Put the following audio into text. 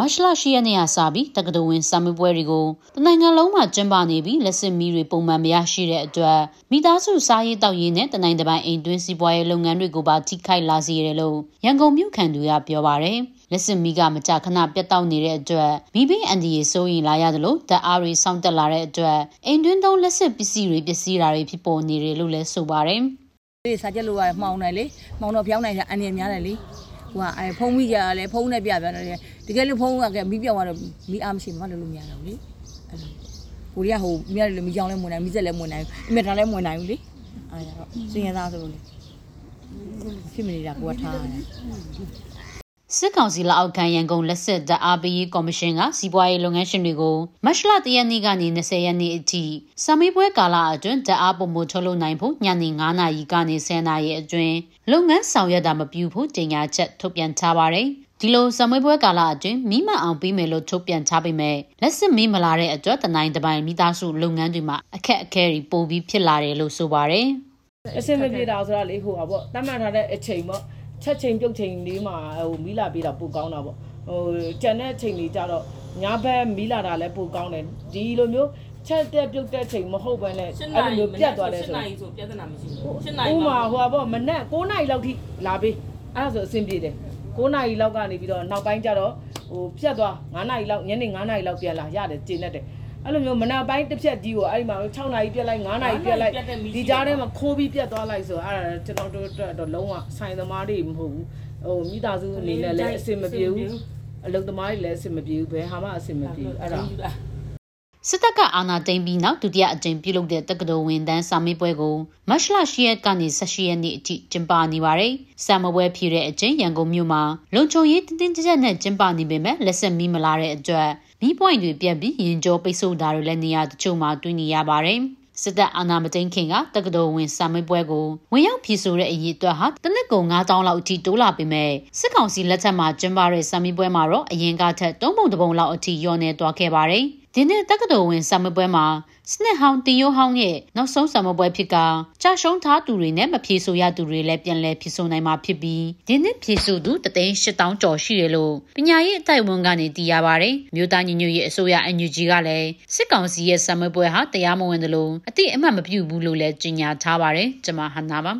မတ်လ10ရက်နေ့ကစပြီးတက္ကသိုလ်ဝင်စာမေးပွဲတွေကိုတနိုင်ငံလုံးမှာကျင်းပနေပြီးလက်စစ်မီတွေပုံမှန်မရရှိတဲ့အတွက်မိသားစုစားရေးတောက်ရေးနဲ့တနိုင်တပိုင်းအိမ်တွင်းစီးပွားရေးလုပ်ငန်းတွေကိုပါထိခိုက်လာစေရတယ်လို့ရန်ကုန်မြို့ခံသူကပြောပါရယ်လက်စစ်မီကမကြာခဏပြတ်တောက်နေတဲ့အတွက်မိဘအန်ဒီရေစိုးရင်လာရတယ်လို့တအားရီစောင့်တက်လာတဲ့အတွက်အိမ်တွင်းသုံးလက်စစ်ပစ္စည်းတွေပစ္စည်းဓာတွေဖြစ်ပေါ်နေတယ်လို့လည်းဆိုပါရယ်ဒီစာချက်လို့ကမှောင်တယ်လေမှောင်တော့ဖျောင်းနိုင်တာအန်ရများတယ်လေ ဟိုကအဲဖုံးမိကြလဲဖုံးနဲ့ပြပြတယ်တကယ်လို့ဖုံးကမီးပြောင်းသွားတော့မီးအားမရှိမှလည်းလို့မရတော့လေအဲ့လိုကိုရီးယားဟိုမြက်လည်းမီးကြောင်လည်းမဝင်နိုင်မီးစက်လည်းမဝင်နိုင်အမေတာလည်းမဝင်နိုင်ဘူးလေအဲ့ဒါတော့စင်ရသားဆိုလို့လေဖြစ်မနေတာကိုကထားရတယ် စစ်ကောင်စီလက်အောက်ခံရန်ကုန်လက်စစ်တပ်အားပေးရေးကော်မရှင်ကစီးပွားရေးလုပ်ငန်းရှင်တွေကိုမတ်လ3ရက်နေ့ကနေ20ရက်နေ့အထိစမေးပွဲကာလအတွင်းတပ်အားပုံမှုထုတ်လုပ်နိုင်ဖို့ညနေ9နာရီကနေ10နာရီအတွင်းလုပ်ငန်းဆောင်ရွက်တာမပြုဖို့ကြေညာချက်ထုတ်ပြန်ထားပါတယ်။ဒီလိုစမေးပွဲကာလအတွင်းမိမအောင်ပြီးမယ်လို့ထုတ်ပြန်ထားပေမဲ့လက်စစ်မိမလာတဲ့အတွက်တနိုင်တပိုင်းမိသားစုလုပ်ငန်းတွေမှာအခက်အခဲတွေပိုပြီးဖြစ်လာတယ်လို့ဆိုပါတယ်။အစင်မပြေတာဆိုတာလေဟိုပါပေါ့တတ်မှတ်ထားတဲ့အချိန်ပေါ့ ချက်ချိန်ပြုတ်ချိန်လေးမှာဟိုမီးလာပေးတာပိုကောင်းတာပေါ့ဟိုကြံတဲ့ချိန်လေးကြတော့ညဘက်မီးလာတာလည်းပိုကောင်းတယ်ဒီလိုမျိုးချက်တက်ပြုတ်တဲ့ချိန်မဟုတ်ဘဲနဲ့အဲ့လိုမျိုးပြတ်သွားတယ်ဆို7နာရီဆိုပြဿနာမရှိဘူး7နာရီဥမာဟိုပါမနက်9နာရီလောက်ထိလာပေးအဲ့ဒါဆိုအဆင်ပြေတယ်9နာရီလောက်ကနေပြီးတော့နောက်ပိုင်းကျတော့ဟိုပြတ်သွား9နာရီလောက်ညနေ9နာရီလောက်ပြန်လာရတယ်ကျင်းတတ်တယ် အဲ့လိုမျိုးမနာပိုင်းတစ်ဖြက်ကြီးကိုအဲ့ဒီမှာ6နာရီပြက်လိုက်9နာရီပြက်လိုက်ဒီကြားထဲမှာခိုးပြီးပြက်သွားလိုက်ဆိုအဲ့ဒါကျွန်တော်တို့အတွက်တော့လုံးဝဆိုင်သမားတွေမဟုတ်ဘူးဟိုမိသားစုအနေနဲ့လည်းအဆင်မပြေဘူးအလုပ်သမားတွေလည်းအဆင်မပြေဘူးဘယ်ဟာမှအဆင်မပြေဘူးအဲ့ဒါ စစ်တပ်ကအာဏာသိမ်းပြီးနောက်ဒုတိယအကြိမ်ပြုလုပ်တဲ့တက္ကသိုလ်ဝင်တန်းစာမေးပွဲကိုမတ်လ10ရက်ကနေ18ရက်နေ့အထိကျင်းပနေပါတယ်။စာမေးပွဲဖြေတဲ့အကျဉ်းရန်ကုန်မြို့မှာလုံခြုံရေးတင်းတင်းကြပ်ကြပ်နဲ့ကျင်းပနေပေမဲ့လက်ဆက်မီးမလာတဲ့အတွက်မီးပွိုင်တွေပြက်ပြီးရင်ကျော်ပိတ်ဆို့တာတွေလည်းနေရာတချို့မှာတွေ့နေရပါတယ်။စစ်တပ်အာဏာမသိမ်းခင်ကတက္ကသိုလ်ဝင်စာမေးပွဲကိုဝင်ရောက်ဖြေဆိုတဲ့အရေးအတွက်ဟာတနစ်ကုံ9000လောက်အထိတိုးလာပေမဲ့စစ်ကောင်စီလက်ထက်မှာကျင်းပတဲ့စာမေးပွဲမှာတော့အရင်ကထက်၃ပုံတစ်ပုံလောက်အထိလျော့နေသွားခဲ့ပါတယ်။ ဒီနေ့တက္ကသိုလ်ဝင်စာမေးပွဲမှာစနစ်ဟောင်းတင်ယိုဟောင်းရဲ့နောက်ဆုံးစာမေးပွဲဖြစ်ကကြာရှုံးထားသူတွေနဲ့မဖြေဆိုရသူတွေလည်းပြန်လည်ဖြေဆိုနိုင်မှာဖြစ်ပြီးဒီနေ့ဖြေဆိုသူတသိန်း8000ကျော်ရှိတယ်လို့ပညာရေးအတိုက်အဝန်ကနေသိရပါတယ်မြို့သားညီညွတ်ရေးအစိုးရ NUG ကလည်းစစ်ကောင်စီရဲ့စာမေးပွဲဟာတရားမဝင်တယ်လို့အတိအမှတ်မပြုဘူးလို့လည်းကြေညာထားပါတယ်ကျွန်မဟန်နာပါ